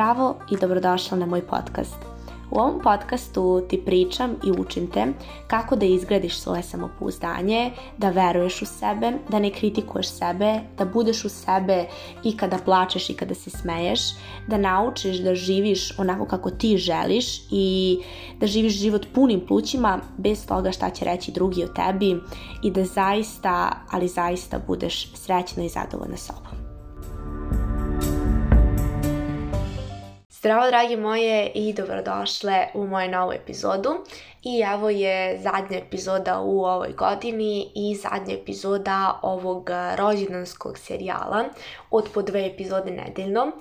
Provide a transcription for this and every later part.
Zdravo i dobrodošla na moj podcast. U ovom podcastu ti pričam i učim te kako da izgradiš svoje samopouzdanje, da veruješ u sebe, da ne kritikuješ sebe, da budeš u sebe i kada plačeš i kada se smeješ, da naučiš da živiš onako kako ti želiš i da živiš život punim plućima bez toga šta će reći drugi o tebi i da zaista, ali zaista budeš srećna i zadovoljna sobom. Zdravo dragi moje i dobrodošle u moju novu epizodu i evo je zadnja epizoda u ovoj godini i zadnja epizoda ovog eh, rođendanskog serijala od po dve epizode nedeljno.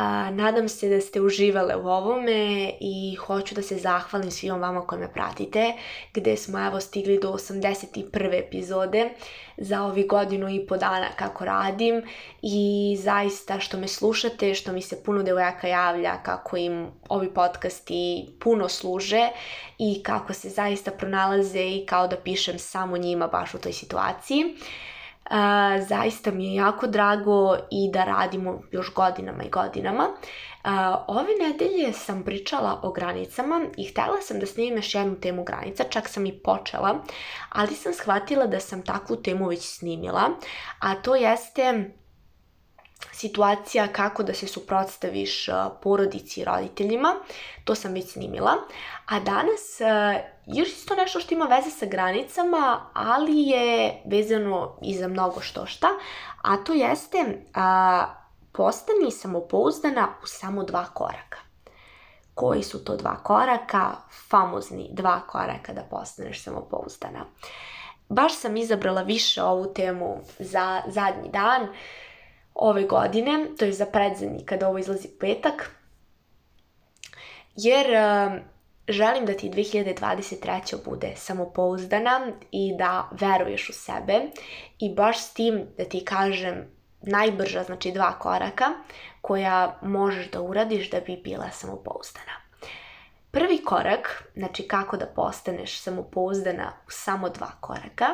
A, nadam se da ste uživale u ovome i hoću da se zahvalim svima vama koji me pratite, gde smo evo stigli do 81. epizode za ovih godinu i po dana kako radim i zaista što me slušate, što mi se puno devojaka javlja kako im ovi podcasti puno služe i kako se zaista pronalaze i kao da pišem samo njima baš u toj situaciji. Uh, zaista mi je jako drago i da radimo još godinama i godinama. Uh, ove nedelje sam pričala o granicama i htela sam da snimim još jednu temu granica, čak sam i počela, ali sam shvatila da sam takvu temu već snimila, a to jeste situacija kako da se suprotstaviš porodici i roditeljima, to sam već snimila, a danas još isto nešto što ima veze sa granicama, ali je vezano i za mnogo što šta, a to jeste a, postani samopouzdana u samo dva koraka. Koji su to dva koraka? Famozni dva koraka da postaneš samopouzdana. Baš sam izabrala više ovu temu za zadnji dan, uh, ove godine, to je za predzadnji kada ovo izlazi petak, jer um, želim da ti 2023. bude samopouzdana i da veruješ u sebe i baš s tim da ti kažem najbrža, znači dva koraka koja možeš da uradiš da bi bila samopouzdana. Prvi korak, znači kako da postaneš samopouzdana u samo dva koraka,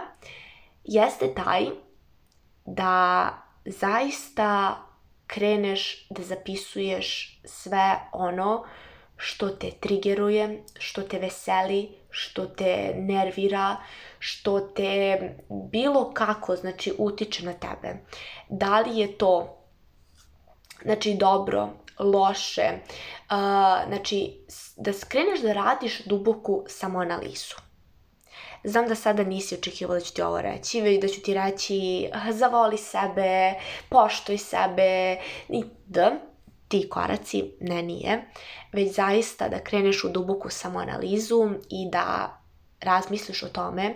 jeste taj da zaista kreneš da zapisuješ sve ono što te trigeruje, što te veseli, što te nervira, što te bilo kako, znači, utiče na tebe. Da li je to, znači, dobro, loše, uh, znači, da skreneš da radiš duboku samoanalizu znam da sada nisi očekivala da ću ti ovo reći, već da ću ti reći ah, zavoli sebe, poštuj sebe i da ti koraci, ne nije, već zaista da kreneš u duboku samoanalizu i da razmisliš o tome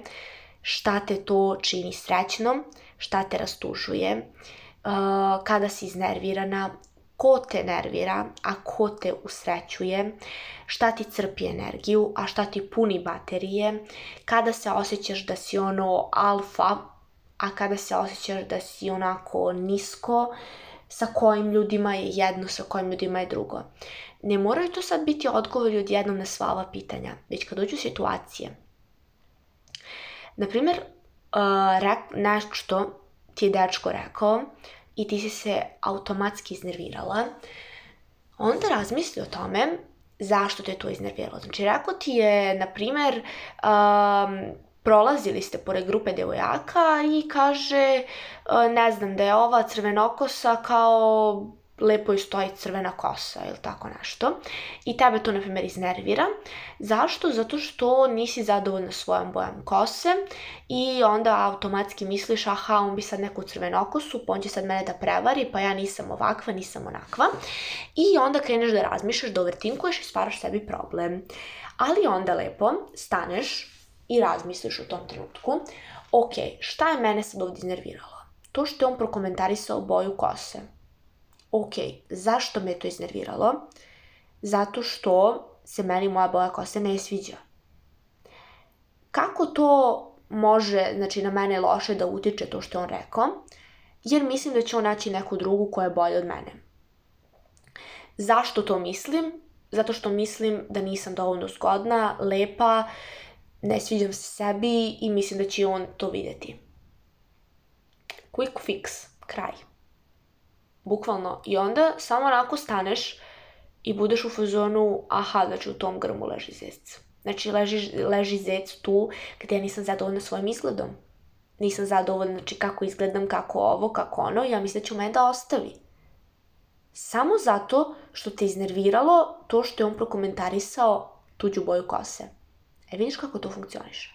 šta te to čini srećnom, šta te rastužuje, ah, kada si iznervirana, ko te nervira, a ko te usrećuje, šta ti crpi energiju, a šta ti puni baterije, kada se osjećaš da si ono alfa, a kada se osjećaš da si onako nisko, sa kojim ljudima je jedno, sa kojim ljudima je drugo. Ne moraju to sad biti odgovori odjednom na sva ova pitanja, već kad uđu situacije. Naprimer, uh, nešto ti je dečko rekao, i ti si se automatski iznervirala, onda razmisli o tome zašto te to iznerviralo. Znači, ako ti je, na primer, um, prolazili ste pored grupe devojaka i kaže, ne znam, da je ova crvenokosa kao lepo i stoji crvena kosa ili tako nešto i tebe to, na primjer, iznervira. Zašto? Zato što nisi zadovoljna svojom bojom kose i onda automatski misliš aha, on bi sad neku crvenokosu, pa on će sad mene da prevari, pa ja nisam ovakva, nisam onakva. I onda kreneš da razmišljaš, da overtinkuješ i stvaraš sebi problem. Ali onda lepo staneš i razmisliš u tom trenutku, ok, šta je mene sad ovdje iznerviralo? To što je on prokomentarisao boju kose ok, zašto me to iznerviralo? Zato što se meni moja boja kose ne sviđa. Kako to može, znači na mene loše da utiče to što je on rekao, jer mislim da će on naći neku drugu koja je bolja od mene. Zašto to mislim? Zato što mislim da nisam dovoljno zgodna, lepa, ne sviđam se sebi i mislim da će on to videti. Quick fix, kraj bukvalno. I onda samo onako staneš i budeš u fazonu, aha, znači u tom grmu leži zec. Znači leži, leži zec tu gde ja nisam zadovoljna svojim izgledom. Nisam zadovoljna, znači kako izgledam, kako ovo, kako ono, ja mislim da će u mene da ostavi. Samo zato što te iznerviralo to što je on prokomentarisao tuđu boju kose. E vidiš kako to funkcioniše.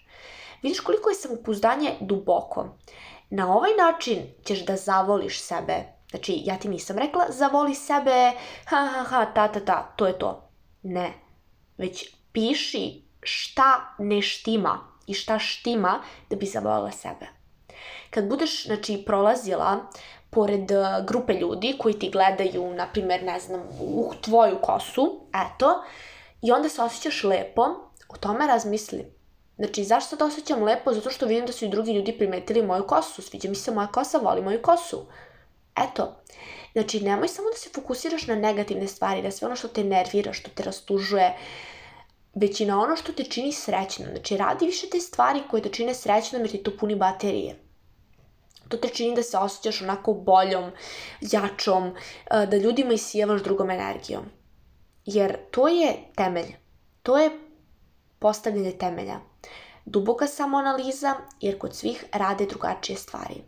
Vidiš koliko je samopouzdanje duboko. Na ovaj način ćeš da zavoliš sebe Znači, ja ti nisam rekla zavoli sebe, ha ha ha, ta ta ta, to je to. Ne. Već piši šta ne štima i šta štima da bi zavolila sebe. Kad budeš, znači, prolazila pored e, grupe ljudi koji ti gledaju, na primjer, ne znam, u tvoju kosu, eto, i onda se osjećaš lepo, o tome razmisli. Znači, zašto da osjećam lepo? Zato što vidim da su i drugi ljudi primetili moju kosu, sviđa mi se moja kosa, voli moju kosu. Eto, znači nemoj samo da se fokusiraš na negativne stvari, da sve ono što te nervira, što te rastužuje, već i na ono što te čini srećno. Znači radi više te stvari koje te čine srećnom jer ti to puni baterije. To te čini da se osjećaš onako boljom, jačom, eh, da ljudima isijavaš drugom energijom. Jer to je temelj. To je postavljanje temelja. Duboka samoanaliza, jer kod svih rade drugačije stvari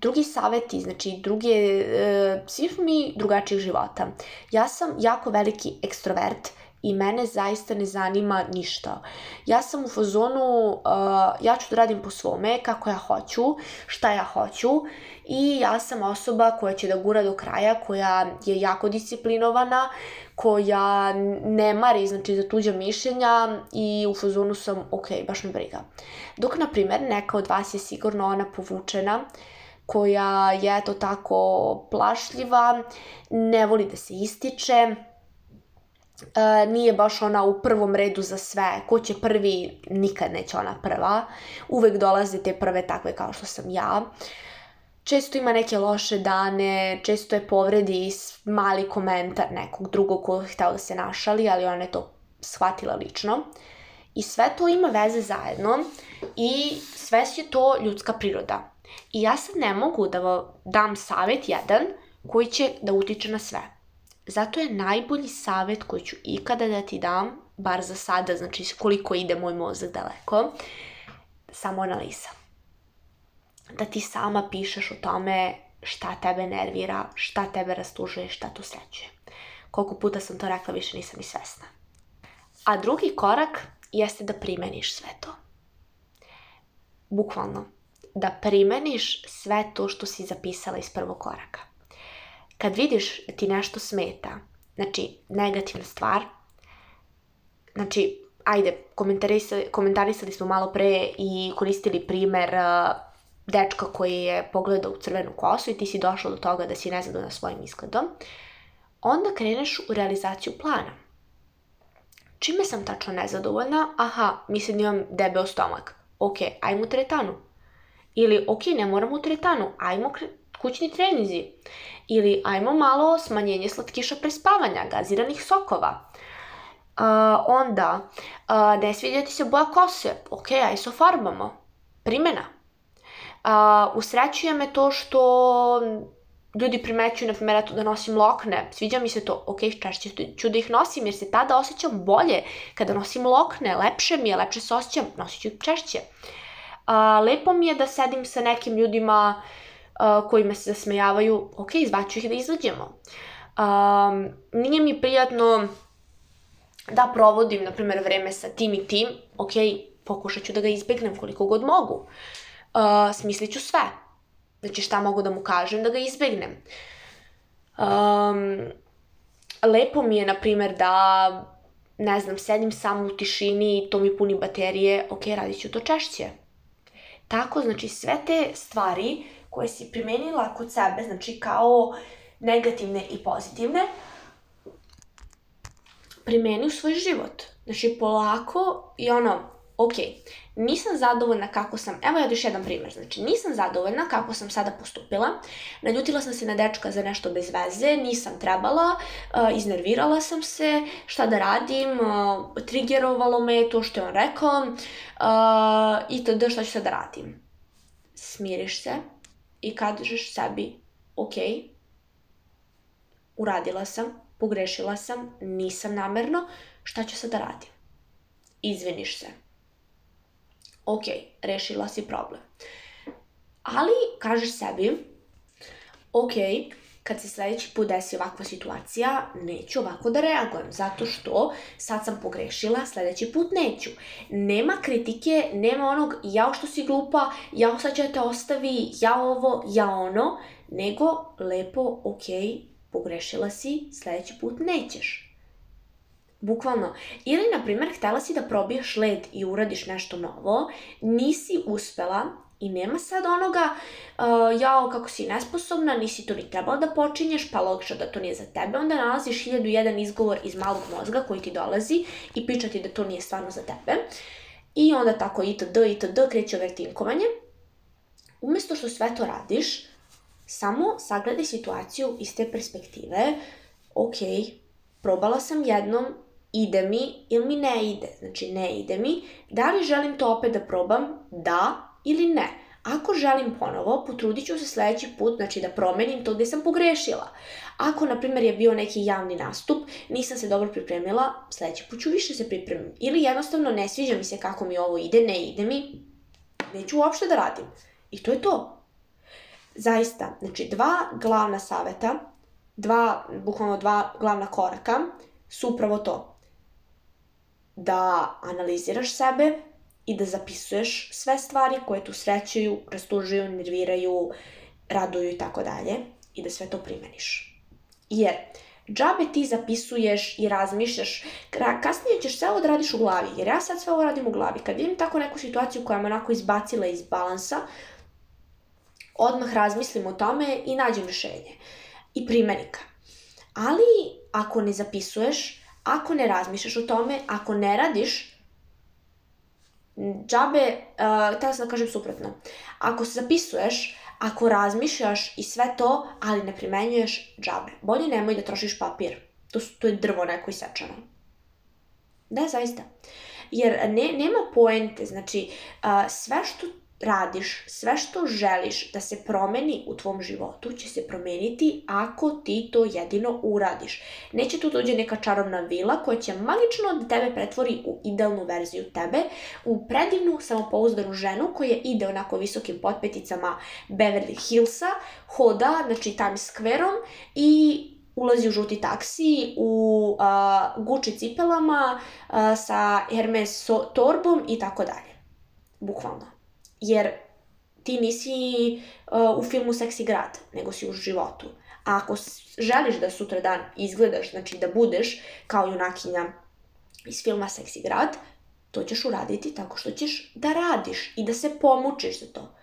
drugi saveti, znači druge, e, svi smo mi drugačijih života. Ja sam jako veliki ekstrovert i mene zaista ne zanima ništa. Ja sam u fazonu, uh, ja ću da radim po svome, kako ja hoću, šta ja hoću i ja sam osoba koja će da gura do kraja, koja je jako disciplinovana, koja ne mari znači, za tuđa mišljenja i u fazonu sam, ok, baš me briga. Dok, na primer, neka od vas je sigurno ona povučena, uh, koja je to tako plašljiva, ne voli da se ističe, e, nije baš ona u prvom redu za sve, ko će prvi, nikad neće ona prva, uvek dolaze te prve takve kao što sam ja. Često ima neke loše dane, često je povredi mali komentar nekog drugog ko je hteo da se našali, ali ona je to shvatila lično. I sve to ima veze zajedno i sve je to ljudska priroda I ja sad ne mogu da vam dam savjet jedan koji će da utiče na sve. Zato je najbolji savjet koji ću ikada da ti dam, bar za sada, znači koliko ide moj mozak daleko, samo analiza. Da ti sama pišeš o tome šta tebe nervira, šta tebe rastužuje, šta tu sreće. Koliko puta sam to rekla, više nisam i svesna. A drugi korak jeste da primeniš sve to. Bukvalno da primeniš sve to što si zapisala iz prvog koraka. Kad vidiš da ti nešto smeta, znači negativna stvar, znači, ajde, komentarisali, komentarisali smo malo pre i koristili primer uh, dečka koji je pogledao u crvenu kosu i ti si došla do toga da si nezadovoljna svojim izgledom, onda kreneš u realizaciju plana. Čime sam tačno nezadovoljna? Aha, mislim da imam debeo stomak. Ok, ajmo u teretanu. Ili, ok, ne moramo u teretanu, ajmo kućni trenizi. Ili, ajmo malo smanjenje slatkiša prespavanja, gaziranih sokova. Uh, onda, uh, ne sviđa ti se boja kose, ok, aj se ofarbamo. Primjena. Uh, usrećuje me to što ljudi primećuju, na primjer, da nosim lokne, sviđa mi se to, ok, češće ću da ih nosim, jer se tada osjećam bolje, kada nosim lokne, lepše mi je, lepše se osjećam, nosit ću ih češće. Uh, a, lepo mi je da sedim sa nekim ljudima a, koji me se zasmejavaju, ok, izvaću ih da izađemo. A, nije mi prijatno da provodim, na primer, vreme sa tim i tim, ok, pokušat ću da ga izbegnem koliko god mogu. A, smislit ću sve. Znači, šta mogu da mu kažem da ga izbegnem. Um, lepo mi je, na primer, da ne znam, sedim sam u tišini i to mi puni baterije, ok, radit ću to češće. Tako, znači, sve te stvari koje si primenila kod sebe, znači kao negativne i pozitivne, primeni u svoj život. Znači, polako i ono, ok, nisam zadovoljna kako sam, evo ja još jedan primer, znači nisam zadovoljna kako sam sada postupila, naljutila sam se na dečka za nešto bez veze, nisam trebala, uh, iznervirala sam se, šta da radim, uh, trigerovalo me to što je on rekao, uh, itd. šta ću sada da radim. Smiriš se i kažeš sebi, ok, uradila sam, pogrešila sam, nisam namerno, šta ću sada da radim? Izviniš se ok, rešila si problem. Ali, kažeš sebi, ok, kad se sledeći put desi ovakva situacija, neću ovako da reagujem, zato što sad sam pogrešila, sledeći put neću. Nema kritike, nema onog jao što si glupa, jao sad će te ostavi, ja ovo, ja ono, nego lepo, ok, pogrešila si, sledeći put nećeš. Bukvalno. Ili, na primjer, htela si da probiješ led i uradiš nešto novo, nisi uspela i nema sad onoga, uh, jao, kako si nesposobna, nisi to ni trebala da počinješ, pa logično da to nije za tebe, onda nalaziš hiljadu jedan izgovor iz malog mozga koji ti dolazi i piča ti da to nije stvarno za tebe. I onda tako itd. itd. kreće overtinkovanje. Umesto što sve to radiš, samo sagledaj situaciju iz te perspektive, ok, probala sam jednom, ide mi ili mi ne ide, znači ne ide mi, da li želim to opet da probam, da ili ne. Ako želim ponovo, potrudit ću se sledeći put, znači da promenim to gde sam pogrešila. Ako, na primjer, je bio neki javni nastup, nisam se dobro pripremila, sledeći put ću više se pripremiti. Ili jednostavno ne sviđa mi se kako mi ovo ide, ne ide mi, neću uopšte da radim. I to je to. Zaista, znači dva glavna saveta, dva, bukvalno dva glavna koraka su upravo to da analiziraš sebe i da zapisuješ sve stvari koje tu srećuju, rastužuju, nerviraju, raduju i tako dalje i da sve to primeniš. Jer džabe ti zapisuješ i razmišljaš, kasnije ćeš sve ovo da radiš u glavi, jer ja sad sve ovo radim u glavi. Kad vidim tako neku situaciju koja me onako izbacila iz balansa, odmah razmislim o tome i nađem rešenje. i primenika. Ali ako ne zapisuješ, Ako ne razmišljaš o tome, ako ne radiš, džabe, uh, eh, tada sam da kažem suprotno. Ako se zapisuješ, ako razmišljaš i sve to, ali ne primenjuješ džabe. Bolje nemoj da trošiš papir. To, su, to je drvo neko isečeno. Da, zaista. Jer ne, nema poente, znači, uh, sve što radiš sve što želiš da se promeni u tvom životu će se promeniti ako ti to jedino uradiš. Neće tu dođe neka čarobna vila koja će magično da tebe pretvori u idealnu verziju tebe, u predivnu samopouzdanu ženu koja ide onako visokim potpeticama Beverly Hillsa, hoda, znači Times Square-om i ulazi u žuti taksi, u uh, Gucci cipelama, uh, sa Hermes so torbom i tako dalje. Bukvalno. Jer ti nisi uh, u filmu seksi grad, nego si u životu. A ako želiš da sutra dan izgledaš, znači da budeš kao junakinja iz filma Seksi grad, to ćeš uraditi tako što ćeš da radiš i da se pomučiš za to.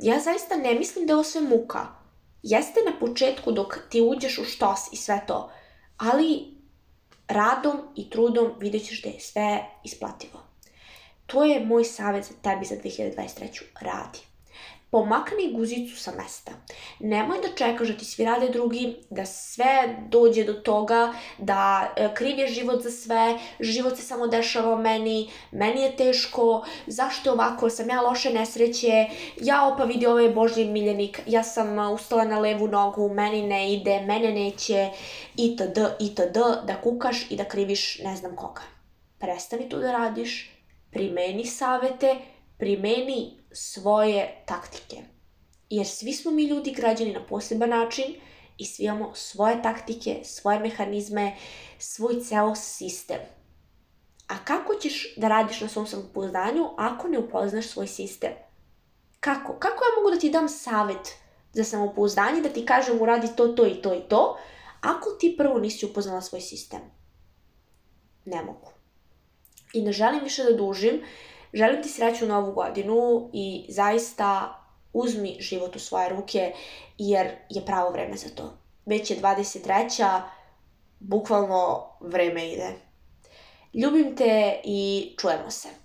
Ja zaista ne mislim da je ovo sve muka. Jeste na početku dok ti uđeš u štos i sve to, ali radom i trudom vidjet ćeš da je sve isplativo. To je moj savjet za tebi za 2023. Radi. Pomakni guzicu sa mesta. Nemoj da čekaš da ti svi rade drugi, da sve dođe do toga, da e, kriv je život za sve, život se samo dešava meni, meni je teško, zašto ovako, sam ja loše nesreće, ja opa vidi ovaj božji miljenik, ja sam e, ustala na levu nogu, meni ne ide, mene neće, itd, itd, da kukaš i da kriviš ne znam koga. Prestani to da radiš, primeni savete, primeni svoje taktike. Jer svi smo mi ljudi građani na poseban način i svi imamo svoje taktike, svoje mehanizme, svoj ceo sistem. A kako ćeš da radiš na svom samopouzdanju ako ne upoznaš svoj sistem? Kako? Kako ja mogu da ti dam savet za samopouzdanje, da ti kažem uradi to, to i to i to, ako ti prvo nisi upoznala svoj sistem? Ne mogu. I ne želim više da dužim, želim ti sreću novu godinu i zaista uzmi život u svoje ruke jer je pravo vreme za to. Već je 23. Bukvalno vreme ide. Ljubim te i čujemo se.